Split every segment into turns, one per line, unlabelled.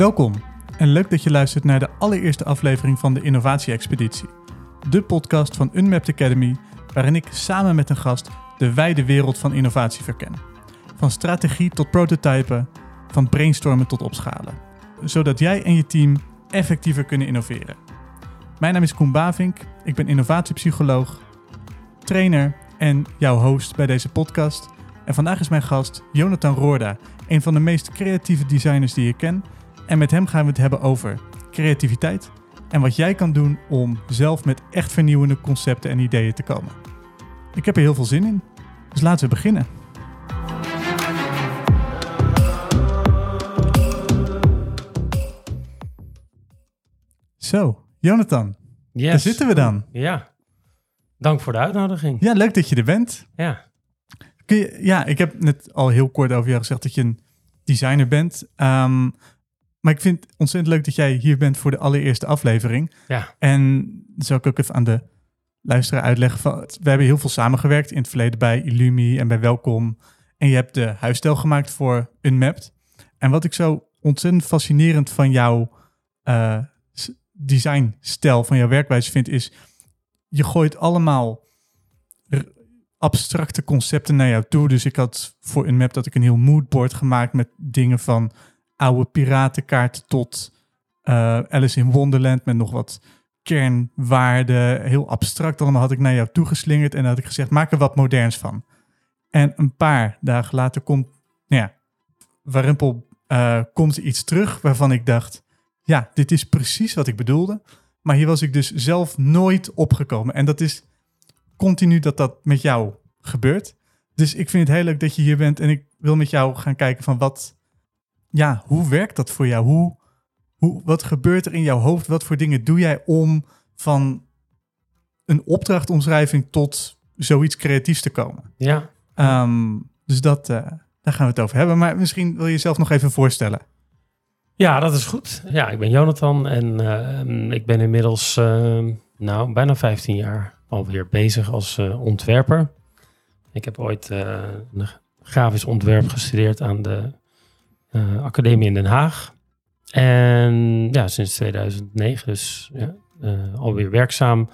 Welkom en leuk dat je luistert naar de allereerste aflevering van de Innovatie Expeditie. De podcast van Unmapped Academy, waarin ik samen met een gast de wijde wereld van innovatie verken. Van strategie tot prototypen, van brainstormen tot opschalen. Zodat jij en je team effectiever kunnen innoveren. Mijn naam is Koen Bavink, ik ben innovatiepsycholoog, trainer en jouw host bij deze podcast. En vandaag is mijn gast Jonathan Roorda, een van de meest creatieve designers die ik ken. En met hem gaan we het hebben over creativiteit en wat jij kan doen om zelf met echt vernieuwende concepten en ideeën te komen. Ik heb er heel veel zin in, dus laten we beginnen. Zo, Jonathan,
Yes.
daar zitten we dan.
Ja. Dank voor de uitnodiging.
Ja, leuk dat je er bent.
Ja.
Kun je, ja, ik heb net al heel kort over jou gezegd dat je een designer bent. Ehm, maar ik vind het ontzettend leuk dat jij hier bent voor de allereerste aflevering.
Ja.
En zou ik ook even aan de luisteraar uitleggen. Van, we hebben heel veel samengewerkt in het verleden bij Illumi en bij Welkom. En je hebt de huisstijl gemaakt voor Unmapped. En wat ik zo ontzettend fascinerend van jouw s- designstijl, van jouw werkwijze vind, is je gooit allemaal abstracte concepten naar jou toe. Dus ik had voor Unmapped dat ik een heel moodboard gemaakt met dingen van oude piratenkaarten tot eh, Alice in Wonderland met nog wat kernwaarden. Heel abstract allemaal had ik naar jou toegeslingerd en had ik gezegd, maak er wat moderns van. En een paar dagen later komt, nou ja, Warempel eh, komt iets terug waarvan ik dacht, ja, dit is precies wat ik bedoelde. Maar hier was ik dus zelf nooit opgekomen. En dat is continu dat dat met jou gebeurt. Dus ik vind het heel leuk dat je hier bent en ik wil met jou gaan kijken van wat, ja, hoe werkt dat voor jou? Hoe, hoe, wat gebeurt er in jouw hoofd? Wat voor dingen doe jij om van een opdrachtomschrijving tot zoiets creatiefs te komen?
Ja.
Ehm, dus dat, eh, daar gaan we het over hebben. Maar misschien wil je jezelf nog even voorstellen.
Ja, dat is goed. Ja, ik ben Jonathan en eh, ik ben inmiddels eh, nou, bijna 15 jaar alweer bezig als eh, ontwerper. Ik heb ooit eh, een grafisch ontwerp gestudeerd aan de eh, Academie in Den Haag. En ja, sinds 2009 dus ja, eh, alweer werkzaam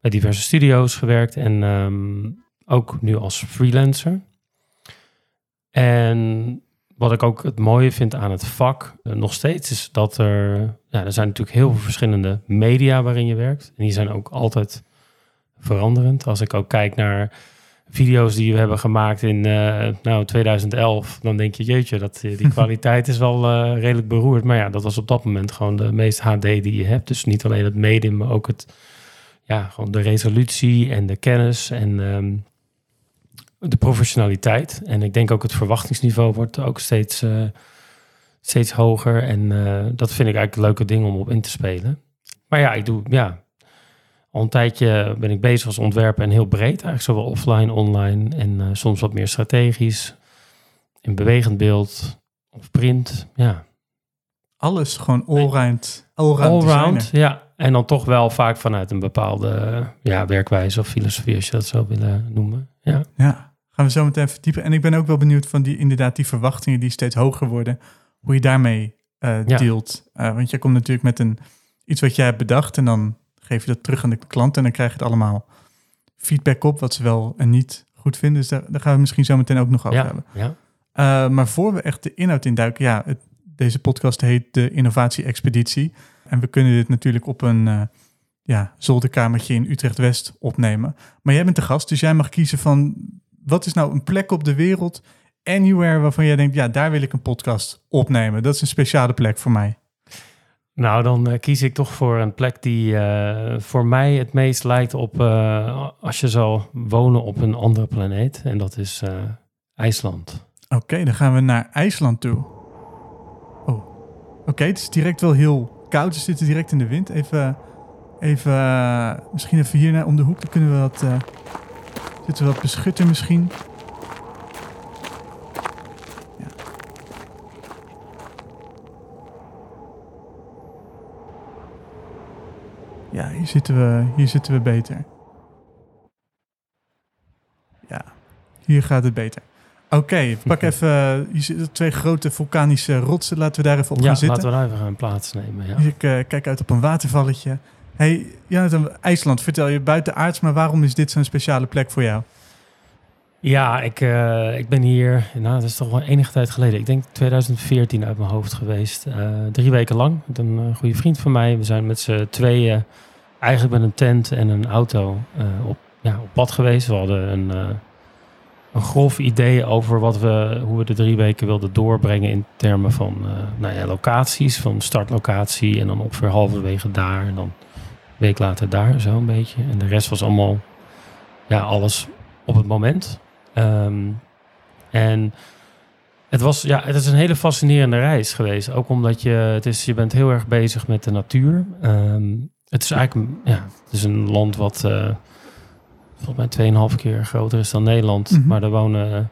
bij diverse studio's gewerkt en ehm, ook nu als freelancer. En wat ik ook het mooie vind aan het vak eh, nog steeds is dat er, ja, er zijn natuurlijk heel veel verschillende media waarin je werkt. En die zijn ook altijd veranderend. Als ik ook kijk naar video's die we hebben gemaakt in eh, nou, 2011, dan denk je, jeetje, dat, eh, die kwaliteit is wel eh, redelijk beroerd. Maar ja, dat was op dat moment gewoon de meest HD die je hebt. Dus niet alleen het medium, maar ook het, ja, gewoon de resolutie en de kennis en ehm, de professionaliteit. En ik denk ook het verwachtingsniveau wordt ook steeds, steeds hoger. En dat vind ik eigenlijk leuke dingen om op in te spelen. Maar ja, ik doe, ja, al een tijdje ben ik bezig als ontwerper en heel breed. Eigenlijk zowel offline, online en eh, soms wat meer strategisch. In bewegend beeld of print, ja.
Alles gewoon allround, allround,
Allround, ja. En dan toch wel vaak vanuit een bepaalde ja, werkwijze of filosofie, als je dat zou willen noemen. Ja,
Ja, gaan we zo meteen verdiepen. En ik ben ook wel benieuwd van die, inderdaad, die verwachtingen die steeds hoger worden, hoe je daarmee eh,
Ja.
dealt. Eh, want jij komt natuurlijk met een, iets wat jij hebt bedacht en dan geef je dat terug aan de klant en dan krijg je het allemaal feedback op, wat ze wel en niet goed vinden. Dus daar, daar gaan we misschien zo meteen ook nog over
ja,
hebben.
ja.
Eh, maar voor we echt de inhoud induiken, ja, het, deze podcast heet de Innovatie Expeditie. En we kunnen dit natuurlijk op een eh, ja, zolderkamertje in Utrecht-West opnemen. Maar jij bent de gast, dus jij mag kiezen van wat is nou een plek op de wereld, anywhere waarvan jij denkt, ja, daar wil ik een podcast opnemen. Dat is een speciale plek voor mij.
Nou, dan eh, kies ik toch voor een plek die eh, voor mij het meest lijkt op eh, als je zou wonen op een andere planeet. En dat is IJsland.
Oké, dan gaan we naar IJsland toe. Oh, oké, het is direct wel heel koud. We zitten direct in de wind. Even, even misschien even hier om de hoek. Dan kunnen we wat, zitten we wat beschutten misschien. Ja, hier zitten we, hier zitten we beter. Ja, hier gaat het beter. Oké, pak even je ziet twee grote vulkanische rotsen. Laten we daar even op
ja,
gaan zitten.
laten we daar even gaan plaatsnemen. Ja.
Dus ik uh, kijk uit op een watervalletje. Hey, Jonathan, IJsland, vertel je buitenaards, maar waarom is dit zo'n speciale plek voor jou?
Ja, ik, uh, ik ben hier, nou, dat is toch wel enige tijd geleden. Ik denk 2014 uit mijn hoofd geweest. Uh, drie weken lang met een goede vriend van mij. We zijn met z'n tweeën, eigenlijk met een tent en een auto, op, ja, op pad geweest. We hadden een, een grof idee over wat we, hoe we de drie weken wilden doorbrengen in termen van nou ja, locaties. Van startlocatie en dan ongeveer halverwege daar en dan een week later daar, zo een beetje. En de rest was allemaal, ja, alles op het moment. Um, en het was, ja, het is een hele fascinerende reis geweest. Ook omdat je, het is, je bent heel erg bezig met de natuur. Um, het is eigenlijk, ja, het is een land wat uh, volgens mij 2,5 keer groter is dan Nederland.
Mhm.
Maar er wonen,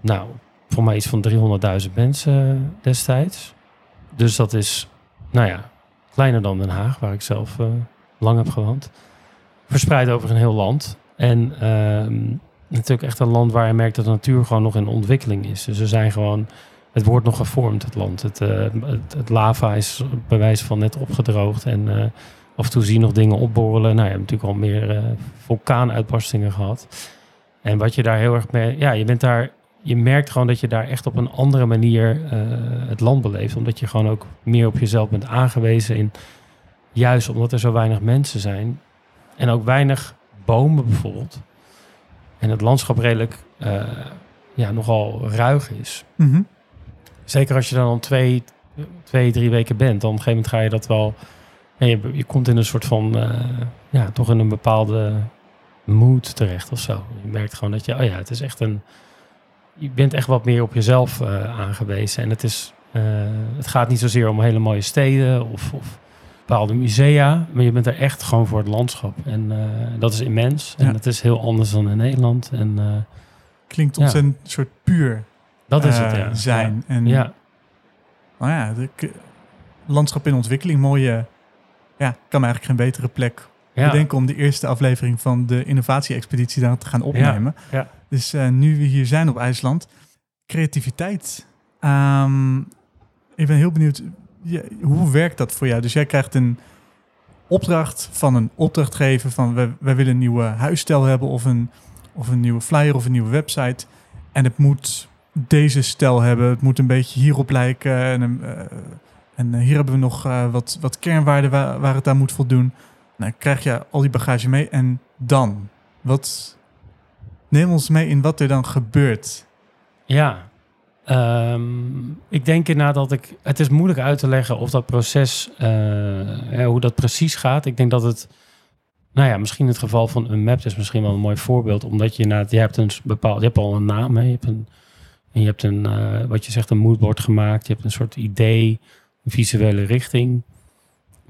nou, voor mij iets van 300.000 mensen destijds. Dus dat is, nou ja, kleiner dan Den Haag, waar ik zelf uh, lang heb gewoond. Verspreid over een heel land. En um, natuurlijk echt een land waar je merkt dat de natuur gewoon nog in ontwikkeling is. Dus er zijn gewoon, het wordt nog gevormd, het land. Het, uh, het, het, lava is bij wijze van net opgedroogd en uh, af en toe zie je nog dingen opborrelen. Nou, je hebt natuurlijk al meer uh, vulkaanuitbarstingen gehad. En wat je daar heel erg mee, ja, je bent daar, je merkt gewoon dat je daar echt op een andere manier het land beleeft. Omdat je gewoon ook meer op jezelf bent aangewezen in, juist omdat er zo weinig mensen zijn. En ook weinig bomen bijvoorbeeld. En het landschap redelijk uh, ja, nogal ruig is.
Mm -hmm.
Zeker als je dan al twee, twee, drie weken bent. Dan op een gegeven moment ga je dat wel... Ja, je, je komt in een soort van... Uh, ja, toch in een bepaalde mood terecht of zo. Je merkt gewoon dat je... Oh ja, het is echt een... Je bent echt wat meer op jezelf uh, aangewezen. En het is... het gaat niet zozeer om hele mooie steden of... of bepaalde musea, maar je bent er echt gewoon voor het landschap. En uh, dat is immens. En
Ja.
dat is heel anders dan in Nederland. En uh,
Klinkt
Ja.
ontzettend een soort puur
dat is
eh,
het, ja.
zijn. En
Ja,
nou ja, de landschap in ontwikkeling, mooie... Ja, kan me eigenlijk geen betere plek
ja.
bedenken om de eerste aflevering van de innovatie-expeditie daar te gaan opnemen.
ja.
Dus eh, nu we hier zijn op IJsland, creativiteit. Ehm, ik ben heel benieuwd, ja, hoe werkt dat voor jou? Dus jij krijgt een opdracht van een opdrachtgever van wij, wij willen een nieuwe huisstijl hebben of een, of een nieuwe flyer of een nieuwe website. En het moet deze stijl hebben, het moet een beetje hierop lijken. En, eh, en hier hebben we nog eh, wat, wat kernwaarden waar, waar het aan moet voldoen. Nou, krijg je al die bagage mee en dan? Wat, neem ons mee in wat er dan gebeurt.
Ja. Ehm, ik denk inderdaad dat ik... Het is moeilijk uit te leggen of dat proces... eh, hoe dat precies gaat. Ik denk dat het... Nou ja, misschien het geval van een map is misschien wel een mooi voorbeeld. Omdat je inderdaad... Je hebt, een bepaald, je hebt al een naam. Je hebt een, en je hebt een... eh, wat je zegt, een moodboard gemaakt. Je hebt een soort idee, een visuele richting.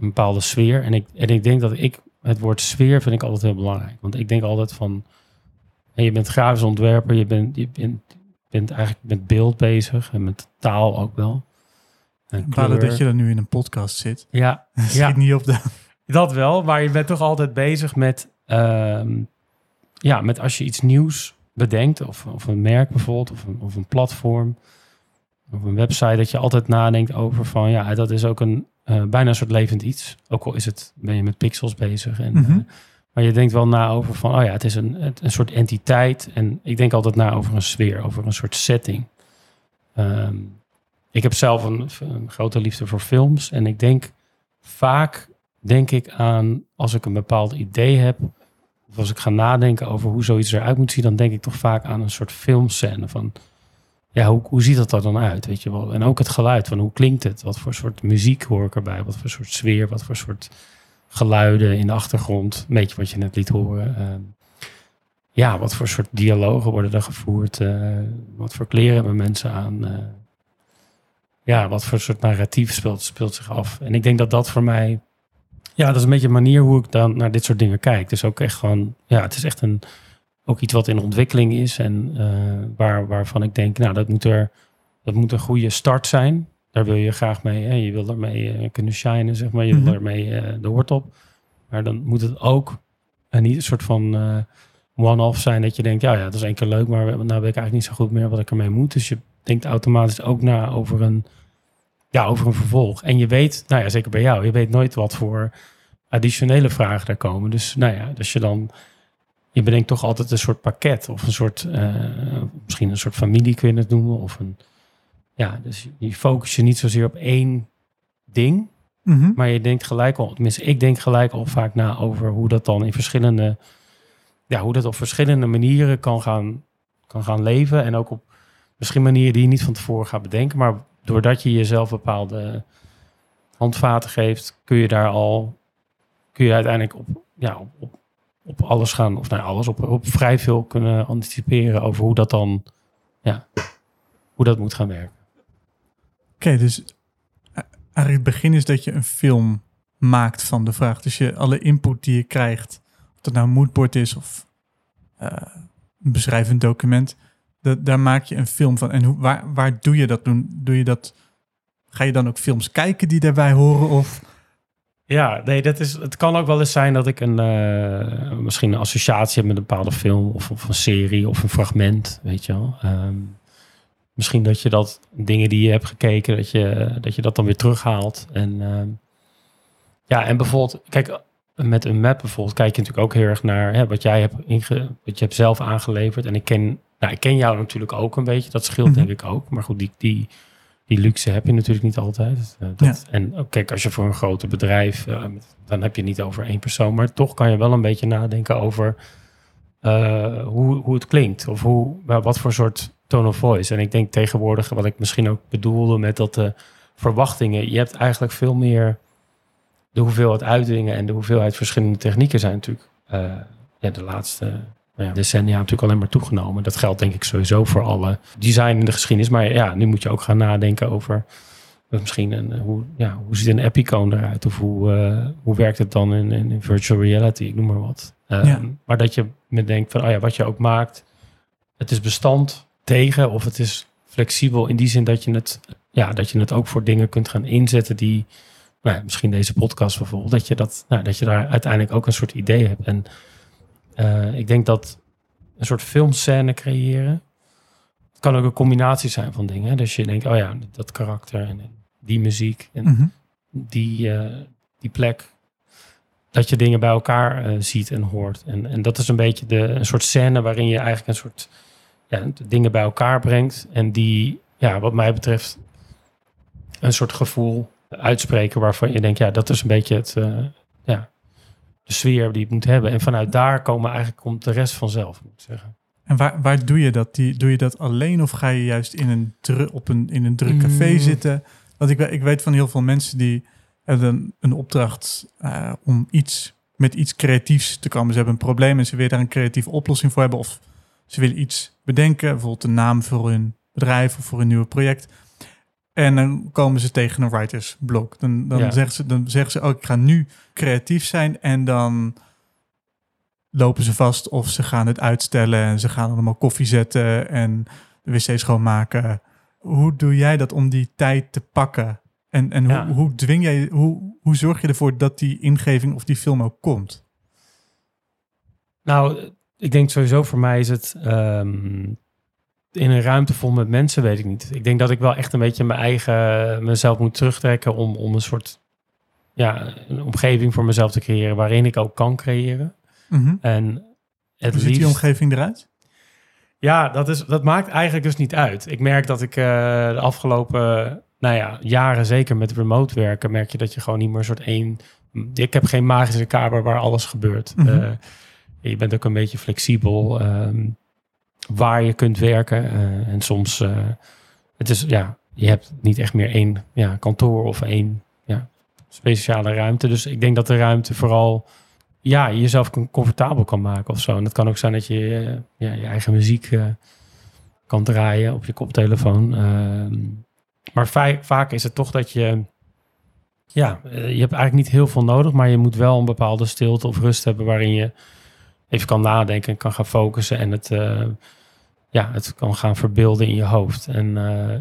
Een bepaalde sfeer. En ik, en ik denk dat ik... Het woord sfeer vind ik altijd heel belangrijk. Want ik denk altijd van... Je bent grafisch ontwerper, je bent, je bent, bent eigenlijk met beeld bezig en met taal ook wel. En
Balen dat je dan nu in een podcast zit.
Ja,
Schiet
ja,
niet op de...
dat wel. Maar je bent toch altijd bezig met, ehm, ja, met als je iets nieuws bedenkt, of, of een merk bijvoorbeeld, of een, of een platform, of een website, dat je altijd nadenkt over van, ja, dat is ook een eh, bijna een soort levend iets. Ook al is het, ben je met pixels bezig. En,
Mhm.
eh, maar je denkt wel na over van, oh ja, het is een, een soort entiteit. En ik denk altijd na over een sfeer, over een soort setting. Ehm, ik heb zelf een, een grote liefde voor films. En ik denk vaak, denk ik aan, als ik een bepaald idee heb, of als ik ga nadenken over hoe zoiets eruit moet zien, dan denk ik toch vaak aan een soort filmscène van, ja, hoe, hoe ziet dat er dan uit, weet je wel? En ook het geluid, van hoe klinkt het? Wat voor soort muziek hoor ik erbij? Wat voor soort sfeer? Wat voor soort geluiden in de achtergrond? Een beetje wat je net liet horen. Ehm, ja, wat voor soort dialogen worden er gevoerd? Eh, wat voor kleren hebben mensen aan? Eh, ja, wat voor soort narratief speelt, speelt zich af? En ik denk dat dat voor mij... Ja, dat is een beetje een manier hoe ik dan naar dit soort dingen kijk. Dus ook echt gewoon... Ja, het is echt een... Ook iets wat in ontwikkeling is en eh, waar, waarvan ik denk, nou, dat moet er... Dat moet een goede start zijn. Daar wil je graag mee. Hè? Je wil ermee eh, kunnen shinen, zeg maar. Je
Mhm.
wil ermee eh, de hoort op. Maar dan moet het ook een, niet een soort van... eh, one-off zijn dat je denkt, ja, ja, dat is één keer leuk, maar nou weet ik eigenlijk niet zo goed meer wat ik ermee moet. Dus je denkt automatisch ook na over een, ja, over een vervolg. En je weet, nou ja, zeker bij jou, je weet nooit wat voor additionele vragen er komen. Dus nou ja, dus je dan, je bedenkt toch altijd een soort pakket of een soort, uh, misschien een soort familie kun je het noemen. Of een, ja, dus je focus je niet zozeer op één ding,
Mhm.
maar je denkt gelijk al, tenminste, ik denk gelijk al vaak na over hoe dat dan in verschillende, ja, hoe dat op verschillende manieren kan gaan, kan gaan leven. En ook op misschien manieren die je niet van tevoren gaat bedenken. Maar doordat je jezelf bepaalde handvaten geeft, kun je daar al, kun je uiteindelijk op, ja, op, op, op alles gaan, of nou alles, op, op vrij veel kunnen anticiperen over hoe dat dan, ja, hoe dat moet gaan werken.
Oké, dus eh, eigenlijk het begin is dat je een film maakt van de vraag. Dus je alle input die je krijgt, of dat nou een moodboard is of eh, een beschrijvend document, dat, daar maak je een film van. En hoe, waar, waar doe je dat? Doen? Doe je dat? Ga je dan ook films kijken die daarbij horen? Of
Ja, nee, dat is, het kan ook wel eens zijn dat ik een, eh, misschien een associatie heb met een bepaalde film of, of een serie of een fragment, weet je wel. Ehm, misschien dat je dat, dingen die je hebt gekeken, dat je dat, je dat dan weer terughaalt. En ehm, ja, en bijvoorbeeld, kijk, met een map bijvoorbeeld, kijk je natuurlijk ook heel erg naar hè, wat jij hebt, inge, wat je hebt zelf aangeleverd. En ik ken, nou, ik ken jou natuurlijk ook een beetje, dat scheelt
Mhm.
denk ik ook. Maar goed, die, die, die luxe heb je natuurlijk niet altijd. Eh, dat, En ook, kijk, als je voor een groter bedrijf, eh, dan heb je niet over één persoon, maar toch kan je wel een beetje nadenken over eh, hoe, hoe het klinkt of hoe, wat voor soort tone of voice. En ik denk tegenwoordig, wat ik misschien ook bedoelde met dat de verwachtingen, je hebt eigenlijk veel meer de hoeveelheid uitingen en de hoeveelheid verschillende technieken zijn natuurlijk eh, ja, de laatste ja, decennia natuurlijk alleen maar toegenomen. Dat geldt denk ik sowieso voor alle design in de geschiedenis. Maar ja, nu moet je ook gaan nadenken over misschien een, hoe, ja, hoe ziet een epicone eruit? Of hoe, uh, hoe werkt het dan in, virtual reality? Ik noem maar wat.
Ja.
Maar dat je met denkt van, oh ja, wat je ook maakt, het is bestand tegen of het is flexibel in die zin dat je het, ja, dat je het ook voor dingen kunt gaan inzetten die, nou, ja, misschien deze podcast bijvoorbeeld, dat je, dat, nou, dat je daar uiteindelijk ook een soort idee hebt. En uh, ik denk dat een soort filmscène creëren, het kan ook een combinatie zijn van dingen. Hè? Dus je denkt, oh ja, dat karakter en, en die muziek en
Mhm.
die, uh, die plek. Dat je dingen bij elkaar uh, ziet en hoort. En, en dat is een beetje de, een soort scène waarin je eigenlijk een soort ja, dingen bij elkaar brengt. En die, ja, wat mij betreft, een soort gevoel uitspreken waarvan je denkt, ja, dat is een beetje het, uh, ja, de sfeer die het moet hebben. En vanuit daar komen eigenlijk komt de rest vanzelf, moet ik zeggen.
En waar, waar doe je dat? Die, doe je dat alleen of ga je juist in een, dru, op een, in een druk café
Mm.
zitten? Want ik, ik weet van heel veel mensen die hebben een, een opdracht eh, om iets met iets creatiefs te komen. Ze hebben een probleem en ze willen daar een creatieve oplossing voor hebben. Of ze willen iets bedenken, bijvoorbeeld een naam voor hun bedrijf of voor een nieuw project. En dan komen ze tegen een writersblok. Dan, dan,
Ja.
zeggen ze, dan zeggen ze, oh, ik ga nu creatief zijn. En dan lopen ze vast of ze gaan het uitstellen. En ze gaan allemaal koffie zetten en de wc schoonmaken. Hoe doe jij dat om die tijd te pakken? En, en
Ja.
hoe, hoe dwing jij, hoe, hoe zorg je ervoor dat die ingeving of die film ook komt?
Nou, ik denk sowieso voor mij is het ehm, in een ruimte vol met mensen, weet ik niet. Ik denk dat ik wel echt een beetje mijn eigen mezelf moet terugtrekken om, om een soort ja, een omgeving voor mezelf te creëren waarin ik ook kan creëren.
Mhm.
En het
Hoe ziet die omgeving eruit?
Ja, dat, is, dat maakt eigenlijk dus niet uit. Ik merk dat ik eh, de afgelopen nou ja, jaren, zeker met remote werken, merk je dat je gewoon niet meer een soort één... Ik heb geen magische kamer waar alles gebeurt. Eh, je bent ook een beetje flexibel ehm, waar je kunt werken. eh, en soms, eh, het is, ja, je hebt niet echt meer één ja, kantoor of één ja, speciale ruimte. Dus ik denk dat de ruimte vooral ja, jezelf com- comfortabel kan maken of zo. En het kan ook zijn dat je eh, ja, je eigen muziek kan draaien op je koptelefoon. Ehm, maar va- vaak is het toch dat je... Ja, je hebt eigenlijk niet heel veel nodig, maar je moet wel een bepaalde stilte of rust hebben waarin je even kan nadenken en kan gaan focussen en het, eh, ja, het kan gaan verbeelden in je hoofd. En eh,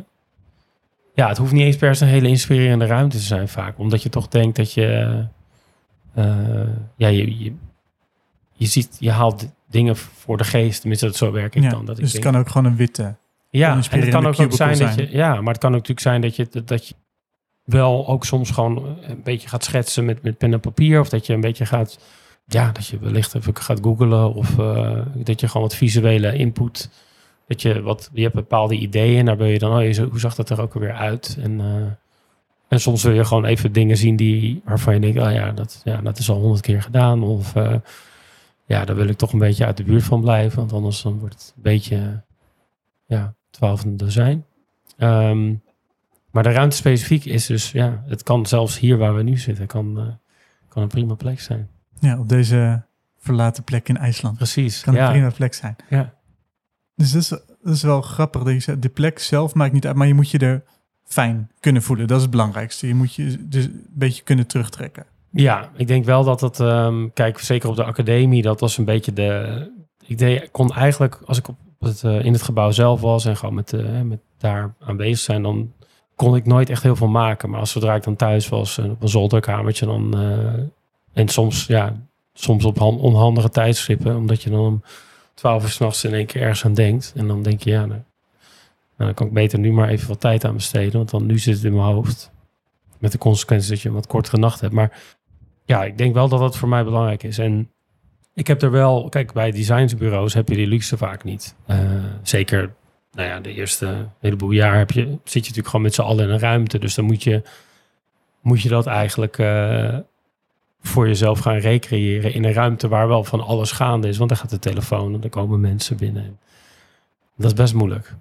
ja, het hoeft niet eens per se een hele inspirerende ruimte te zijn vaak, omdat je toch denkt dat je, eh, ja, je, je, je ziet, je haalt dingen voor de geest. Tenminste, dat zo werk ik
Ja,
dan. Dat ik
dus het
denk,
kan ook gewoon een witte.
ja, en het kan ook, ook zijn
cubicle
dat je, ja, maar het kan ook natuurlijk zijn dat je, dat, dat je wel ook soms gewoon een beetje gaat schetsen met, met pen en papier. Of dat je een beetje gaat, ja, dat je wellicht even gaat googlen. Of eh, dat je gewoon wat visuele input, dat je wat, je hebt bepaalde ideeën. En daar wil je dan, oh, hoe zag dat er ook alweer uit? En, eh, en soms wil je gewoon even dingen zien die, waarvan je denkt, oh ja, dat, ja, dat is al honderd keer gedaan. Of eh, ja, daar wil ik toch een beetje uit de buurt van blijven. Want anders dan wordt het een beetje, ja, twaalfde dozijn. Ehm, maar de ruimte specifiek is dus, ja, het kan zelfs hier waar we nu zitten, kan, kan een prima plek zijn.
Ja, op deze verlaten plek in IJsland.
Precies.
Kan een
ja,
prima plek zijn.
ja.
Dus dat is, dat is wel grappig. Dat je zegt, de plek zelf maakt niet uit, maar je moet je er fijn kunnen voelen. Dat is het belangrijkste. Je moet je dus een beetje kunnen terugtrekken.
Ja, ik denk wel dat het, ehm, kijk, zeker op de academie, dat was een beetje de. Ik deed, kon eigenlijk, als ik op het, eh, in het gebouw zelf was en gewoon met, eh, met daar aanwezig zijn, dan kon ik nooit echt heel veel maken. Maar als zodra ik dan thuis was, en op een zolderkamertje, dan. eh, en soms, ja, soms op han- onhandige tijdstippen, omdat je dan om twaalf uur s'nachts in één keer ergens aan denkt. En dan denk je, ja, nou, nou, dan kan ik beter nu maar even wat tijd aan besteden, want dan nu zit het in mijn hoofd. Met de consequentie dat je een wat kortere nacht hebt. Maar ja, ik denk wel dat dat voor mij belangrijk is. En ik heb er wel, kijk, bij designsbureaus heb je die luxe vaak niet. Eh, zeker, nou ja, de eerste heleboel jaar heb je, zit je natuurlijk gewoon met z'n allen in een ruimte. Dus dan moet je, moet je dat eigenlijk eh, voor jezelf gaan recreëren in een ruimte waar wel van alles gaande is. Want dan gaat de telefoon en dan komen mensen binnen. Dat is best moeilijk.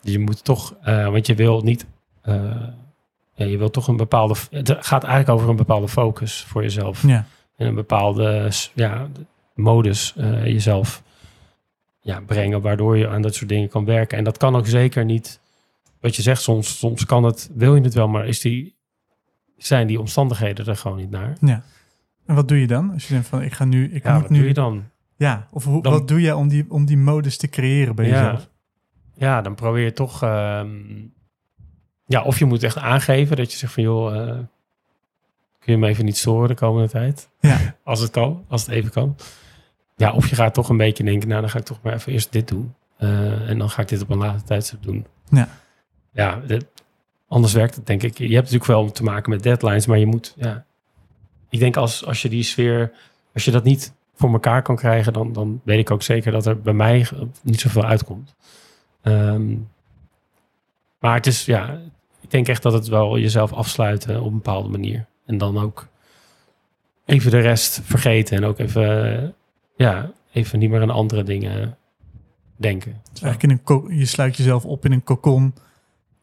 Je moet toch, eh, want je wil niet eh, ja, je wilt toch een bepaalde. Het gaat eigenlijk over een bepaalde focus voor jezelf.
Ja,
En een bepaalde ja, modus eh, jezelf ja, brengen, waardoor je aan dat soort dingen kan werken. En dat kan ook zeker niet. Wat je zegt, soms, soms kan het, wil je het wel, maar is die, zijn die omstandigheden er gewoon niet naar.
ja. En wat doe je dan? Als je denkt van, ik ga nu, ik
Ja,
moet
wat
nu...
doe je dan?
Ja, of hoe,
Dan-
wat doe je om die, om die modus te creëren bij
Ja.
jezelf?
Ja, dan probeer je toch. ehm, ja, of je moet echt aangeven dat je zegt van joh, eh, kun je me even niet storen de komende tijd?
Ja.
Als het kan, als het even kan. Ja, of je gaat toch een beetje denken, nou dan ga ik toch maar even eerst dit doen. Eh, en dan ga ik dit op een later tijdstip doen.
Ja.
Ja, dit- anders werkt het denk ik. Je hebt natuurlijk wel te maken met deadlines, maar je moet, ja. Ik denk als, als je die sfeer, als je dat niet voor elkaar kan krijgen, dan, dan weet ik ook zeker dat er bij mij niet zoveel uitkomt. Ehm, maar het is, ja, ik denk echt dat het wel jezelf afsluiten op een bepaalde manier. En dan ook even de rest vergeten en ook even, ja, even niet meer aan andere dingen denken.
Dus eigenlijk in een ko- je sluit jezelf op in een kokon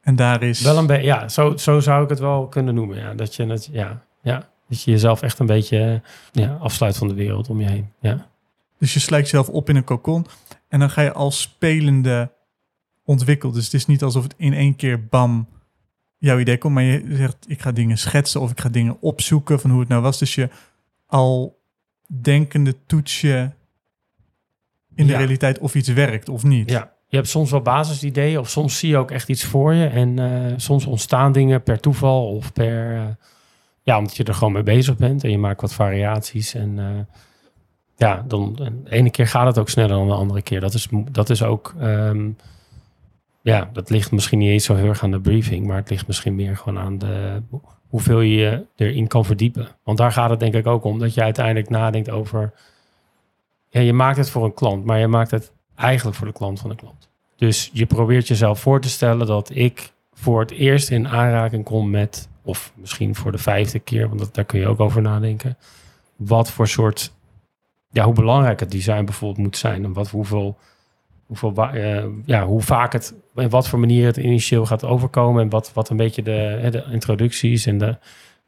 en daar is...
Wel een ja, zo, zo zou ik het wel kunnen noemen. Ja, dat je het, ja, ja, dat je jezelf echt een beetje eh, ja, afsluit van de wereld om je heen. Ja.
Dus je sluit jezelf op in een kokon en dan ga je als spelende ontwikkelen. Dus het is niet alsof het in één keer bam jouw idee komt, maar je zegt ik ga dingen schetsen of ik ga dingen opzoeken van hoe het nou was. Dus je al denkende toets je in de
Ja.
realiteit of iets werkt of niet.
Ja, je hebt soms wel basisideeën of soms zie je ook echt iets voor je. En eh, soms ontstaan dingen per toeval of per... eh, ja, omdat je er gewoon mee bezig bent en je maakt wat variaties. En eh, ja, dan en de ene keer gaat het ook sneller dan de andere keer. Dat is, dat is ook... ehm, ja, dat ligt misschien niet eens zo heel erg aan de briefing, maar het ligt misschien meer gewoon aan de, hoeveel je je erin kan verdiepen. Want daar gaat het denk ik ook om, dat je uiteindelijk nadenkt over... Ja, je maakt het voor een klant, maar je maakt het eigenlijk voor de klant van de klant. Dus je probeert jezelf voor te stellen dat ik voor het eerst in aanraking kom met, of misschien voor de vijfde keer, want dat, daar kun je ook over nadenken, wat voor soort, ja, hoe belangrijk het design bijvoorbeeld moet zijn en wat, hoeveel, hoeveel, eh, ja, hoe vaak het, in wat voor manier het initieel gaat overkomen en wat, wat een beetje de, de introducties en de,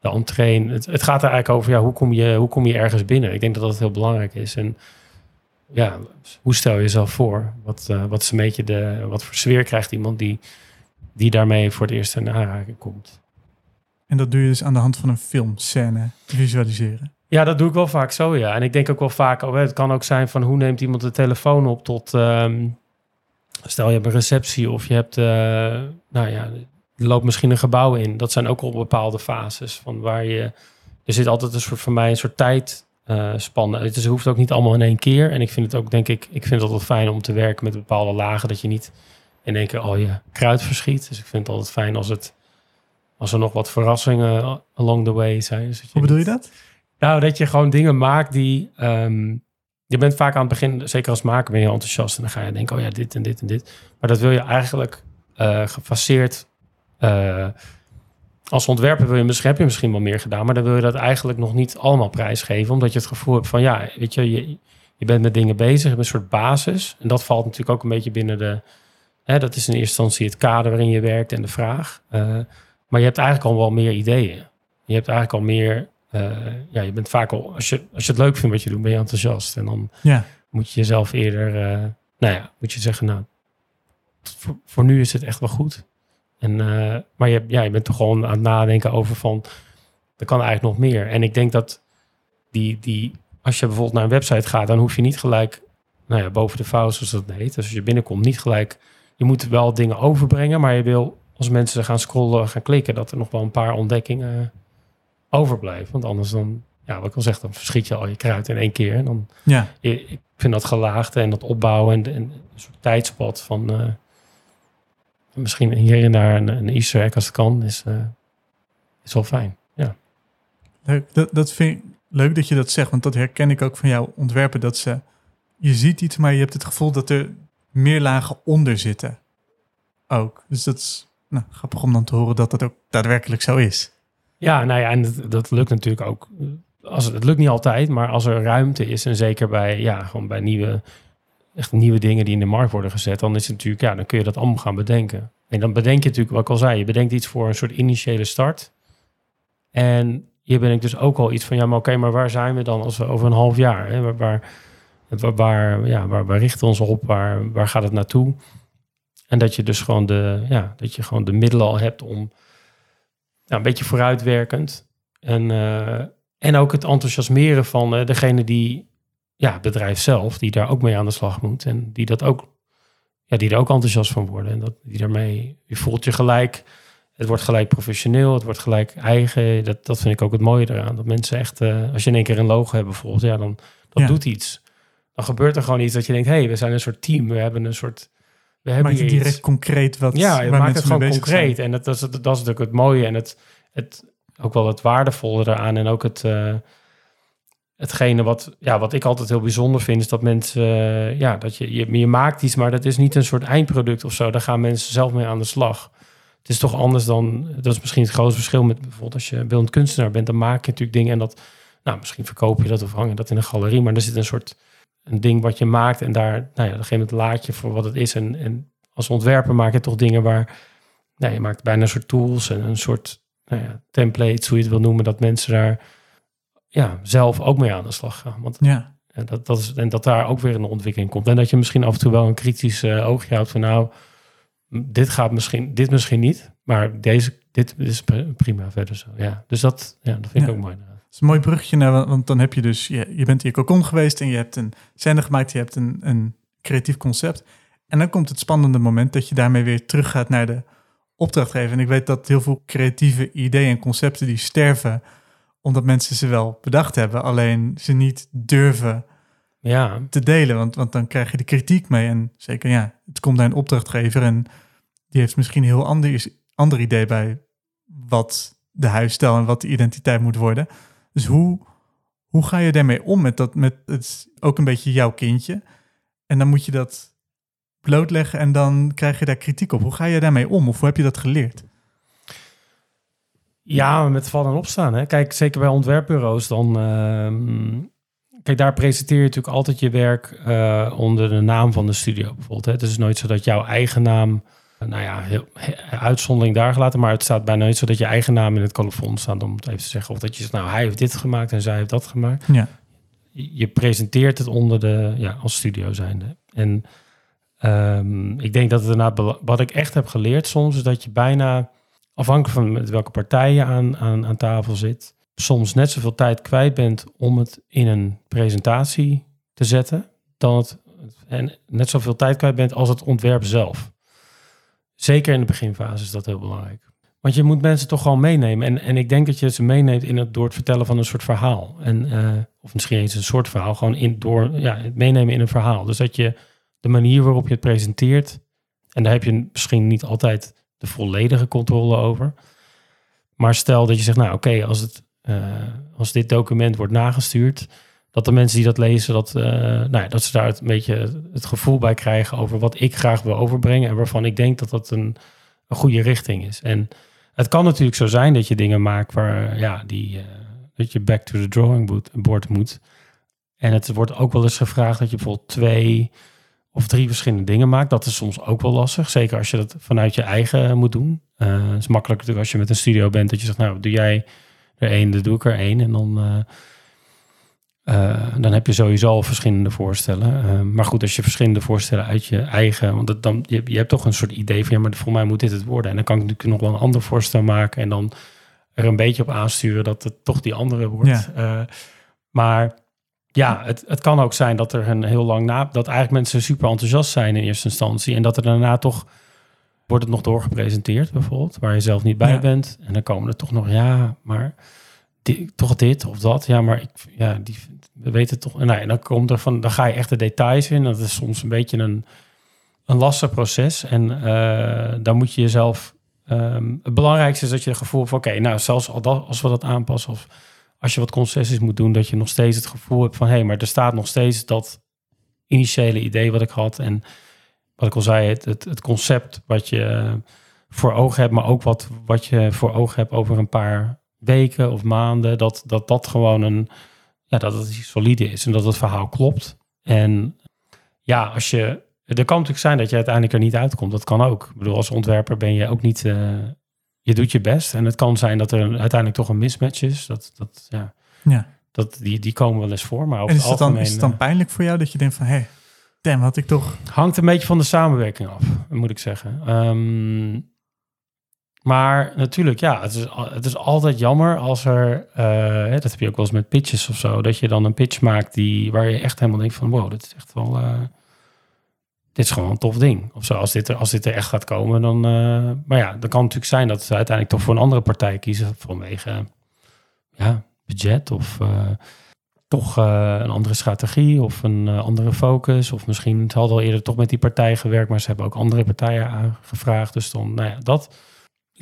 de entree. Het, het gaat er eigenlijk over, ja, hoe kom, je, hoe kom je ergens binnen? Ik denk dat dat heel belangrijk is. En ja, hoe stel je jezelf voor? Wat, eh, wat is een beetje de, wat voor sfeer krijgt iemand die, die daarmee voor het eerst in aanraking komt?
En dat doe je dus aan de hand van een filmscène visualiseren.
Ja, dat doe ik wel vaak zo, ja. En ik denk ook wel vaak, oh, het kan ook zijn van hoe neemt iemand de telefoon op tot, ehm, stel je hebt een receptie of je hebt, eh, nou ja, er loopt misschien een gebouw in. Dat zijn ook al bepaalde fases van waar je, er zit altijd een soort, voor mij een soort tijd eh. Het hoeft ook niet allemaal in één keer. En ik vind het ook, denk ik, ik vind het altijd fijn om te werken met bepaalde lagen. Dat je niet in één keer al je kruid verschiet. Dus ik vind het altijd fijn als, het, als er nog wat verrassingen along the way zijn. Dus dat je
Hoe bedoel je dat?
Nou, dat je gewoon dingen maakt die... ehm, je bent vaak aan het begin, zeker als maker, ben je enthousiast. En dan ga je denken, oh ja, dit en dit en dit. Maar dat wil je eigenlijk eh, gefaseerd... eh, als ontwerper wil je misschien, heb je misschien wel meer gedaan, maar dan wil je dat eigenlijk nog niet allemaal prijsgeven, omdat je het gevoel hebt van ja, weet je, je, je bent met dingen bezig, je hebt een soort basis. En dat valt natuurlijk ook een beetje binnen de, hè, dat is in eerste instantie het kader waarin je werkt en de vraag. Eh, maar je hebt eigenlijk al wel meer ideeën. Je hebt eigenlijk al meer, eh, ja, je bent vaak al, als je, als je het leuk vindt wat je doet, ben je enthousiast. En dan
Ja.
moet je jezelf eerder, eh, nou ja, moet je zeggen, nou, voor, voor nu is het echt wel goed. En, eh, maar je, ja, je bent toch gewoon aan het nadenken over van, er kan eigenlijk nog meer. En ik denk dat die, die, als je bijvoorbeeld naar een website gaat, dan hoef je niet gelijk, nou ja, boven de vouw, zoals dat heet. Dus als je binnenkomt, niet gelijk, je moet wel dingen overbrengen, maar je wil, als mensen gaan scrollen, gaan klikken, dat er nog wel een paar ontdekkingen overblijven. Want anders dan, ja, wat ik al zeg, dan verschiet je al je kruid in één keer. En dan
Ja.
ik vind dat gelaagde en dat opbouwen en, en een soort tijdspad van eh, misschien hier en daar een, een Easter egg als het kan, is, eh, is wel fijn. Ja.
Leuk. Dat, dat vind ik leuk dat je dat zegt, want dat herken ik ook van jouw ontwerpen. Dat ze, je ziet iets, maar je hebt het gevoel dat er meer lagen onder zitten. Ook. Dus dat is nou, grappig om dan te horen dat dat ook daadwerkelijk zo is.
Ja, nou ja, en dat, lukt natuurlijk ook. Als, het lukt niet altijd, maar als er ruimte is en zeker bij, ja, gewoon bij nieuwe, echt nieuwe dingen die in de markt worden gezet, dan is het natuurlijk, ja, dan kun je dat allemaal gaan bedenken. En dan bedenk je natuurlijk, wat ik al zei, je bedenkt iets voor een soort initiële start. En je bedenkt dus ook al iets van, ja, maar oké, maar waar zijn we dan als we over een half jaar? Hè? Waar, waar, waar, waar- ja, waar, waar richten we ons op? Waar, waar gaat het naartoe? En dat je dus gewoon de, ja, dat je gewoon de middelen al hebt om een beetje vooruitwerkend. En, eh, en ook het enthousiasmeren van eh, degene die, ja, het bedrijf zelf, die daar ook mee aan de slag moet. En die dat ook, ja, die er ook enthousiast van worden. En dat die daarmee, je voelt je gelijk, het wordt gelijk professioneel, het wordt gelijk eigen. Dat, dat vind ik ook het mooie eraan. Dat mensen echt, eh, als je in één keer een logo hebt bijvoorbeeld, ja, dan dat
Ja.
doet iets. Dan gebeurt er gewoon iets dat je denkt, hé, hey, we zijn een soort team. We hebben een soort, we hebben
direct concreet wat
Ja, je maakt het gewoon concreet.
zijn.
En dat, dat, is, dat is natuurlijk het mooie en het, het, ook wel het waardevolle eraan. En ook het, eh, hetgene wat, ja, wat ik altijd heel bijzonder vind, is dat mensen, eh, ja, dat je, je, je maakt iets, maar dat is niet een soort eindproduct of zo. Daar gaan mensen zelf mee aan de slag. Het is toch anders dan, dat is misschien het grootste verschil met bijvoorbeeld als je beeldend kunstenaar bent, dan maak je natuurlijk dingen en dat, nou, misschien verkoop je dat of hang je dat in een galerie, maar er zit een soort, een ding wat je maakt en daar, nou ja, dan geef je het laadje voor wat het is. En, en als ontwerper maak je toch dingen waar, nou, je maakt bijna een soort tools en een soort nou ja, templates, hoe je het wil noemen, dat mensen daar ja, zelf ook mee aan de slag gaan. Want
Ja,
en dat, dat is, en dat daar ook weer een ontwikkeling komt. En dat je misschien af en toe wel een kritisch eh, oogje houdt van nou, dit gaat misschien, dit misschien niet, maar deze, dit is pri- prima verder zo. Ja, dus dat, ja, dat vind ik
Ja.
ook mooi.
Is een mooi bruggetje, naar, want- want dan heb je dus, je, je bent in je cocon geweest en je hebt een scène gemaakt, je hebt een, een creatief concept. En dan komt het spannende moment dat je daarmee weer teruggaat naar de opdrachtgever. En ik weet dat heel veel creatieve ideeën en concepten die sterven, omdat mensen ze wel bedacht hebben, alleen ze niet durven
Ja,
te delen, want, want dan krijg je de kritiek mee. En zeker, ja, het komt naar een opdrachtgever en die heeft misschien een heel ander, ander idee bij wat de huisstijl en wat de identiteit moet worden. Dus hoe, hoe ga je daarmee om met dat, met het is ook een beetje jouw kindje. En dan moet je dat blootleggen en dan krijg je daar kritiek op. Hoe ga je daarmee om of hoe heb je dat geleerd?
Ja, met vallen en opstaan. Hè. Kijk, zeker bij ontwerpbureaus, dan. ehm, kijk, daar presenteer je natuurlijk altijd je werk eh, onder de naam van de studio bijvoorbeeld. Hè. Het is nooit zo dat jouw eigen naam. Eh, Nou ja, heel, he- uitzondering daar gelaten, maar het staat bijna nooit zo dat je eigen naam in het colofon staat om het even te zeggen. Of dat je zegt, nou, hij heeft dit gemaakt en zij heeft dat gemaakt.
Ja,
Je presenteert het onder de, ja, als studio zijnde. En ehm, ik denk dat het bela- wat ik echt heb geleerd soms, is dat je bijna, afhankelijk van met welke partij je aan, aan, aan tafel zit, soms net zoveel tijd kwijt bent om het in een presentatie te zetten, dan het, en net zoveel tijd kwijt bent als het ontwerp zelf. Zeker in de beginfase is dat heel belangrijk. Want je moet mensen toch gewoon meenemen. En, en ik denk dat je ze meeneemt in het, door het vertellen van een soort verhaal. En, eh, of misschien eens een soort verhaal. Gewoon in, door ja, het meenemen in een verhaal. Dus dat je de manier waarop je het presenteert. En daar heb je misschien niet altijd de volledige controle over. Maar stel dat je zegt, nou oké, als eh, als dit document wordt nagestuurd, dat de mensen die dat lezen, dat, uh, nou ja, dat ze daar een beetje het gevoel bij krijgen over wat ik graag wil overbrengen en waarvan ik denk dat dat een, een goede richting is. En het kan natuurlijk zo zijn dat je dingen maakt waar, ja, die, uh, dat je back to the drawing board moet. En het wordt ook wel eens gevraagd dat je bijvoorbeeld twee of drie verschillende dingen maakt. Dat is soms ook wel lastig. Zeker als je dat vanuit je eigen moet doen. Het is makkelijker natuurlijk als je met een studio bent. Dat je zegt, nou, doe jij er één, dan doe ik er één. En dan, uh, dan heb je sowieso al verschillende voorstellen. maar goed, als je verschillende voorstellen uit je eigen... Want dat, dan, je, je hebt toch een soort idee van... ja, maar voor mij moet dit het worden. En dan kan ik natuurlijk nog wel een ander voorstel maken... en dan er een beetje op aansturen dat het toch die andere wordt. Ja. maar ja, het, het kan ook zijn dat er een heel lang na... dat eigenlijk mensen super enthousiast zijn in eerste instantie... en dat er daarna toch wordt het nog doorgepresenteerd bijvoorbeeld... waar je zelf niet bij bent. En dan komen er toch nog, ja, maar toch dit of dat. Ja, maar ik, ja, die, we weten toch... Nou, en dan komt er van, dan ga je echt de details in. Dat is soms een beetje een, een lastig proces. En uh, dan moet je jezelf... Um, het belangrijkste is dat je het gevoel van... oké, nou, zelfs als we dat aanpassen... of als je wat concessies moet doen, dat je nog steeds het gevoel hebt van hé, hey, maar er staat nog steeds dat initiële idee wat ik had. En wat ik al zei, het, het, het concept wat je voor ogen hebt, maar ook wat, wat je voor ogen hebt over een paar weken of maanden, dat dat, dat gewoon een, ja, dat het iets solide is en dat het verhaal klopt. En ja, als je, er kan natuurlijk zijn dat je uiteindelijk er niet uitkomt. Dat kan ook. Ik bedoel, als ontwerper ben je ook niet, uh, je doet je best. En het kan zijn dat er uiteindelijk toch een mismatch is. Dat, dat, ja,
ja.
dat, die, die komen wel eens voor. Maar
en is, het dan, is het dan pijnlijk voor jou dat je denkt van... hé, hey, damn, had ik toch...
Hangt een beetje van de samenwerking af, moet ik zeggen. Um, maar natuurlijk, ja, het is, het is altijd jammer als er... Uh, dat heb je ook wel eens met pitches of zo... dat je dan een pitch maakt die, waar je echt helemaal denkt van... wow, dit is echt wel... Uh, dit is gewoon een tof ding. Of zo, als dit er, als dit er echt gaat komen, dan... Uh, maar ja, dan kan natuurlijk zijn dat ze uiteindelijk toch voor een andere partij kiezen... vanwege ja, budget of toch een andere strategie of een andere focus. Of misschien het hadden al eerder toch met die partij gewerkt, maar ze hebben ook andere partijen aangevraagd. Dus dan, nou ja, dat.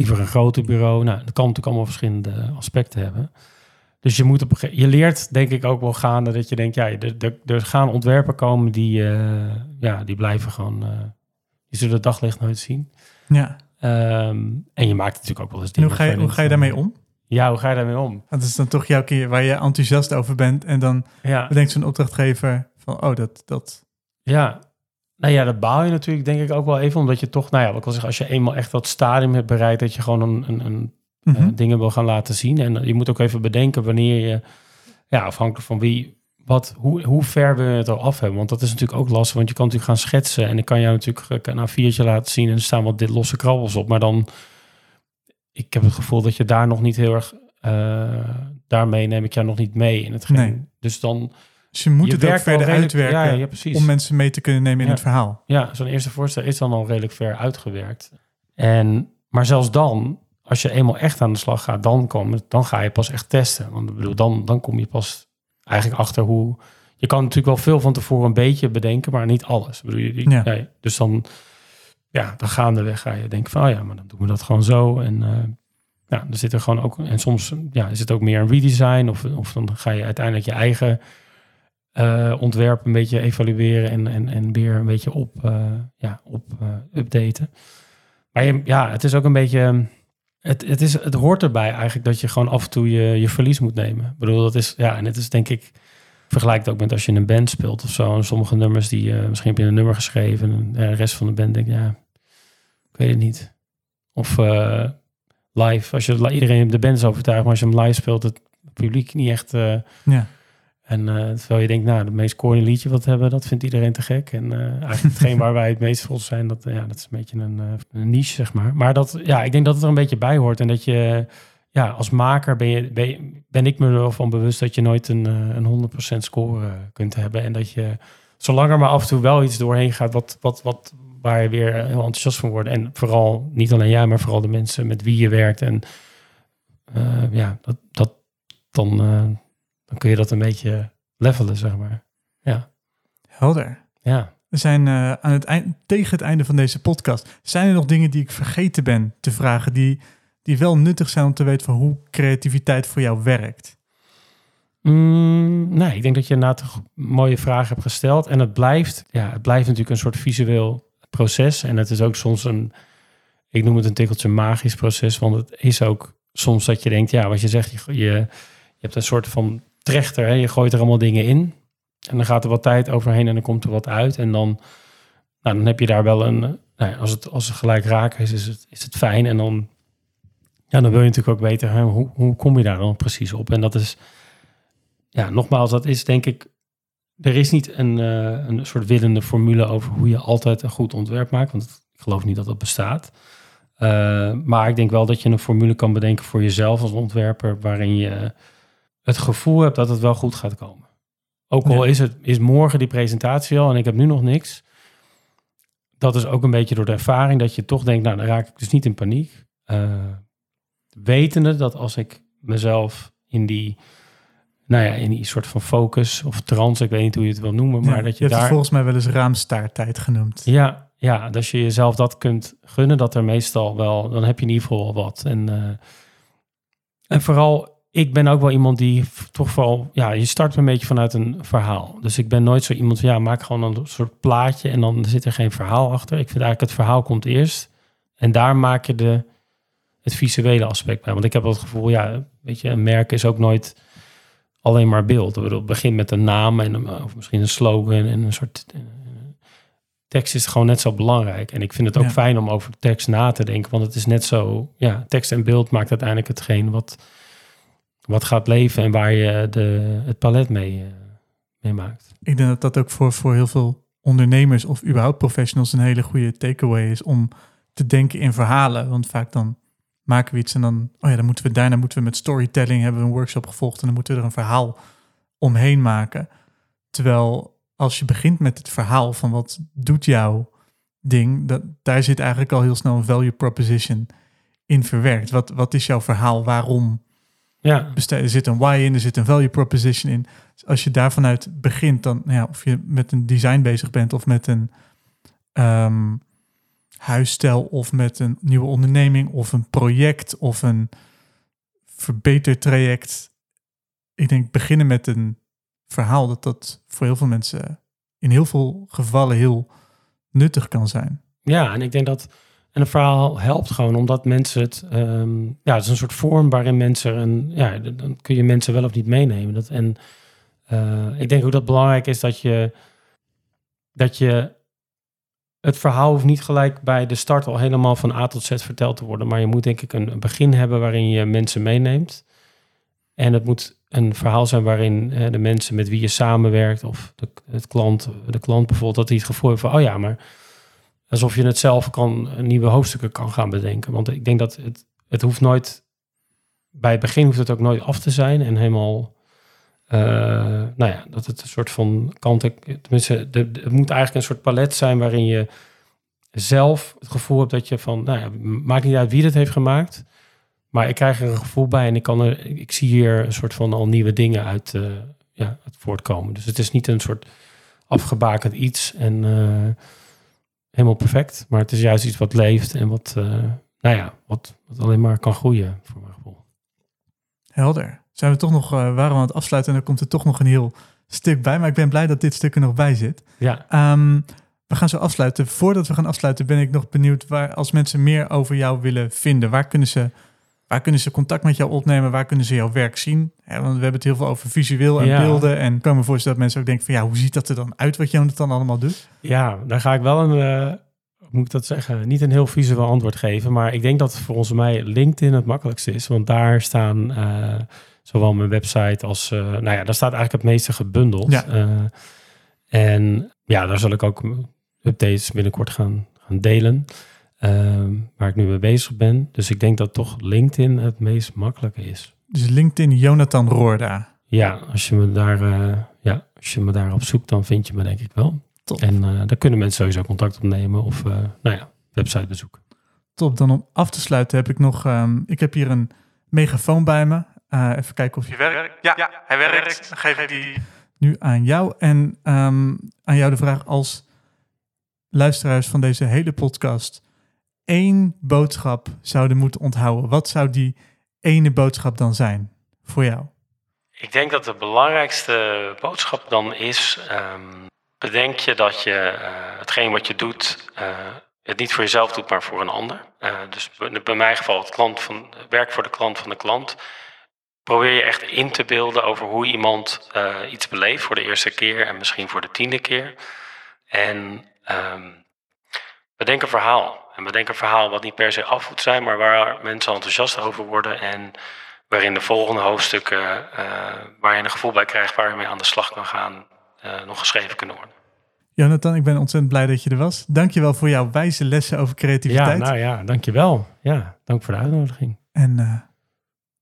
Liever een groter bureau. Nou, dat kan natuurlijk allemaal verschillende aspecten hebben. Dus je moet op je leert denk ik ook wel gaande dat je denkt, ja, er, er gaan ontwerpen komen die, uh, ja, die blijven gewoon, je zullen het daglicht nooit zien.
Ja.
Um, en je maakt natuurlijk ook wel eens dingen.
hoe ga je, hoe ga je daarmee om?
Ja, hoe ga je daarmee om?
Dat is dan toch jouw keer waar je enthousiast over bent. En dan ja. bedenkt zo'n opdrachtgever van, oh, dat, dat...
Ja, nou ja, dat baal je natuurlijk denk ik ook wel even. Omdat je toch, nou ja, wat ik wil zeggen, als je eenmaal echt dat stadium hebt bereikt... dat je gewoon een, een, een mm -hmm. uh, dingen wil gaan laten zien. En je moet ook even bedenken wanneer je, ja, afhankelijk van wie... Wat, hoe, hoe ver wil je het al af hebben? Want dat is natuurlijk ook lastig, want je kan natuurlijk gaan schetsen. En ik kan jou natuurlijk na een viertje laten zien en er staan wat dit losse krabbels op. Maar dan ik heb het gevoel dat je daar nog niet heel erg. Uh, daarmee neem ik jou nog niet mee in het Nee. Dus dan.
Dus je moet je het ook verder uitwerken ja, ja, precies. om mensen mee te kunnen nemen in het verhaal.
Ja, zo'n eerste voorstel is dan al redelijk ver uitgewerkt. En, maar zelfs dan, als je eenmaal echt aan de slag gaat, dan, kom, dan ga je pas echt testen. Want bedoel, dan, dan kom je pas eigenlijk achter hoe... Je kan natuurlijk wel veel van tevoren een beetje bedenken, maar niet alles. Bedoel, je, ja. nee, dus dan ja, dan gaandeweg ga je denken van, oh ja, maar dan doen we dat gewoon zo. En uh, ja, er zit er gewoon ook, en soms ja, is het ook meer een redesign of, of dan ga je uiteindelijk je eigen uh, ontwerp een beetje evalueren en, en, en weer een beetje op, uh, ja, op updaten. Maar je, ja, het is ook een beetje, het, het, is, het hoort erbij eigenlijk dat je gewoon af en toe je, je verlies moet nemen. Ik bedoel, dat is, ja, en het is denk ik, vergelijk het ook met als je een band speelt of zo. En sommige nummers die, misschien heb je een nummer geschreven en de rest van de band denkt, ja, ik weet het niet. Of live, als je iedereen de band is overtuigd, maar als je hem live speelt, het publiek niet echt.
Ja.
En terwijl je denkt, nou, het meest corny liedje wat we hebben, dat vindt iedereen te gek. En eigenlijk hetgeen waar wij het meest vol zijn, dat, ja, dat is een beetje een, een niche, zeg maar. Maar dat, ja, ik denk dat het er een beetje bij hoort en dat je ja, als maker ben, je, ben, ben ik me ervan bewust dat je nooit een, eh, een 100% score kunt hebben. En dat je, zolang er maar af en toe wel iets doorheen gaat wat, wat, wat, waar je weer heel enthousiast van wordt. En vooral, niet alleen jij, maar vooral de mensen met wie je werkt. En ja, dat, dat, dan, dan kun je dat een beetje levelen, zeg maar. Ja.
Helder.
Ja.
We zijn uh, aan het eind, tegen het einde van deze podcast. Zijn er nog dingen die ik vergeten ben te vragen, die, die wel nuttig zijn om te weten van hoe creativiteit voor jou werkt?
Mm, nee, ik denk dat je inderdaad mooie vragen hebt gesteld. En het blijft, ja, het blijft natuurlijk een soort visueel proces. En het is ook soms een, ik noem het een tikkeltje magisch proces. Want het is ook soms dat je denkt, ja, wat je zegt, je, je, je hebt een soort van trechter. Hè? Je gooit er allemaal dingen in. En dan gaat er wat tijd overheen en dan komt er wat uit. En dan, nou, dan heb je daar wel een, nou als, het, als het gelijk raken is, is het, is het fijn. En dan, ja, dan wil je natuurlijk ook weten, hè, hoe, hoe kom je daar dan precies op? En dat is ja, nogmaals, dat is denk ik. Er is niet een, uh, een soort willende formule over hoe je altijd een goed ontwerp maakt. Want ik geloof niet dat dat bestaat. Uh, maar ik denk wel dat je een formule kan bedenken voor jezelf als ontwerper. waarin je het gevoel hebt dat het wel goed gaat komen. Ook al is, het, is morgen die presentatie al en ik heb nu nog niks. Dat is ook een beetje door de ervaring dat je toch denkt, nou dan raak ik dus niet in paniek. Uh, wetende dat als ik mezelf in die nou ja, in die soort van focus of trance, ik weet niet hoe je het wil noemen, maar dat je,
je
daar...
volgens mij wel eens raamstaarttijd genoemd.
Ja, ja, als je jezelf dat kunt gunnen, dat er meestal wel, dan heb je in ieder geval wat. En, uh, en vooral, ik ben ook wel iemand die toch vooral, ja, je start een beetje vanuit een verhaal. Dus ik ben nooit zo iemand van, ja, maak gewoon een soort plaatje en dan zit er geen verhaal achter. Ik vind eigenlijk het verhaal komt eerst en daar maak je de, het visuele aspect bij. Want ik heb wel het gevoel, ja, weet je, een merk is ook nooit alleen maar beeld. Het begint met een naam en of misschien een slogan en een soort eh, tekst is gewoon net zo belangrijk. En ik vind het ook fijn om over tekst na te denken, want het is net zo, ja, tekst en beeld maakt uiteindelijk hetgeen wat, wat gaat leven en waar je de, het palet mee, uh, mee maakt.
Ik denk dat dat ook voor, voor heel veel ondernemers of überhaupt professionals een hele goede takeaway is om te denken in verhalen. Want vaak dan maken we iets en dan, oh ja, dan moeten we daarna moeten we met storytelling hebben we een workshop gevolgd en dan moeten we er een verhaal omheen maken. Terwijl als je begint met het verhaal van wat doet jouw ding, dat, daar zit eigenlijk al heel snel een value proposition in verwerkt. Wat, wat is jouw verhaal? Waarom?
Ja.
Er zit een why in, er zit een value proposition in. Dus als je daar vanuit begint, dan nou ja, of je met een design bezig bent of met een um, huisstijl of met een nieuwe onderneming of een project of een verbetertraject. Ik denk beginnen met een verhaal dat dat voor heel veel mensen in heel veel gevallen heel nuttig kan zijn.
Ja, en ik denk dat en een verhaal helpt gewoon omdat mensen het, um, ja, het is een soort vorm waarin mensen een, ja, dan kun je mensen wel of niet meenemen. Dat, en uh, ik denk ook dat belangrijk is dat je, dat je het verhaal hoeft niet gelijk bij de start al helemaal van A tot Z verteld te worden. Maar je moet denk ik een, begin hebben waarin je mensen meeneemt. En het moet een verhaal zijn waarin de mensen met wie je samenwerkt, of de, het klant, de klant bijvoorbeeld, dat hij het gevoel heeft van, oh ja, maar alsof je het zelf kan, nieuwe hoofdstukken kan gaan bedenken. Want ik denk dat het, het hoeft nooit, bij het begin hoeft het ook nooit af te zijn en helemaal uh, nou ja, dat het een soort van kant, tenminste, het moet eigenlijk een soort palet zijn waarin je zelf het gevoel hebt dat je van, nou ja, maakt niet uit wie het heeft gemaakt, maar ik krijg er een gevoel bij en ik kan er, ik zie hier een soort van al nieuwe dingen uit, uh, ja, voortkomen. Dus het is niet een soort afgebakend iets en uh, helemaal perfect, maar het is juist iets wat leeft en wat, nou ja, wat, wat alleen maar kan groeien voor mijn gevoel.
Helder zijn we toch nog, uh, waren we aan het afsluiten en dan komt er toch nog een heel stuk bij. Maar ik ben blij dat dit stuk er nog bij zit.
Ja.
Um, we gaan zo afsluiten. Voordat we gaan afsluiten ben ik nog benieuwd waar, als mensen meer over jou willen vinden, waar kunnen ze, waar kunnen ze contact met jou opnemen? Waar kunnen ze jouw werk zien? want we hebben het heel veel over visueel en ja. beelden. En ik kan me voorstellen dat mensen ook denken van ja, hoe ziet dat er dan uit wat jij dan allemaal doet?
Ja, daar ga ik wel een, uh, moet ik dat zeggen, niet een heel visueel antwoord geven. Maar ik denk dat voor ons mij LinkedIn het makkelijkste is. Want daar staan... Uh, zowel mijn website als, uh, nou ja, daar staat eigenlijk het meeste gebundeld.
Ja.
En ja, daar zal ik ook updates binnenkort gaan, gaan delen, uh, waar ik nu mee bezig ben. Dus ik denk dat toch LinkedIn het meest makkelijke is.
Dus LinkedIn Jonathan Roorda.
Ja, als je me daar, ja, als je me daarop zoekt, dan vind je me denk ik wel.
Top.
En eh, daar kunnen mensen sowieso contact opnemen of uh, nou ja, website bezoeken.
Top, dan om af te sluiten heb ik nog, um, ik heb hier een megafoon bij me. Uh, even kijken of hij werkt.
Ja, ja, hij werkt. Dan geef ik die
nu aan jou. En um, aan jou de vraag als luisteraars van deze hele podcast één boodschap zouden moeten onthouden. Wat zou die ene boodschap dan zijn voor jou?
Ik denk dat de belangrijkste boodschap dan is: um, bedenk je dat je uh, hetgeen wat je doet, uh, het niet voor jezelf doet, maar voor een ander. Uh, dus bij mijn geval het klant van, werk voor de klant van de klant. Probeer je echt in te beelden over hoe iemand iets beleeft voor de eerste keer en misschien voor de tiende keer. En um, bedenk een verhaal. En bedenk een verhaal wat niet per se af moet zijn, maar waar mensen enthousiast over worden. En waarin de volgende hoofdstukken, uh, waar je een gevoel bij krijgt waar je mee aan de slag kan gaan, uh, nog geschreven kunnen worden.
Jonathan, ik ben ontzettend blij dat je er was. Dankjewel voor jouw wijze lessen over creativiteit.
Ja, nou ja, dankjewel. Ja, dank voor de uitnodiging.
En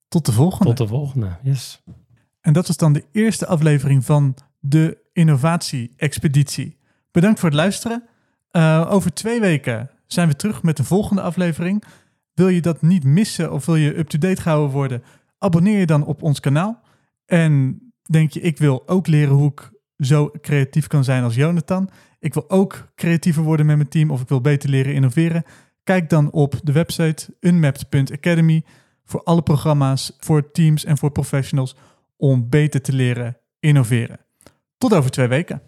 tot de volgende.
Tot de volgende, yes.
En dat was dan de eerste aflevering van de Innovatie-expeditie. Bedankt voor het luisteren. Uh, over twee weken zijn we terug met de volgende aflevering. Wil je dat niet missen of wil je up-to-date gehouden worden? Abonneer je dan op ons kanaal. En denk je, ik wil ook leren hoe ik zo creatief kan zijn als Jonathan. Ik wil ook creatiever worden met mijn team of ik wil beter leren innoveren. Kijk dan op de website unmapped.academy voor alle programma's, voor teams en voor professionals om beter te leren innoveren. Tot over twee weken.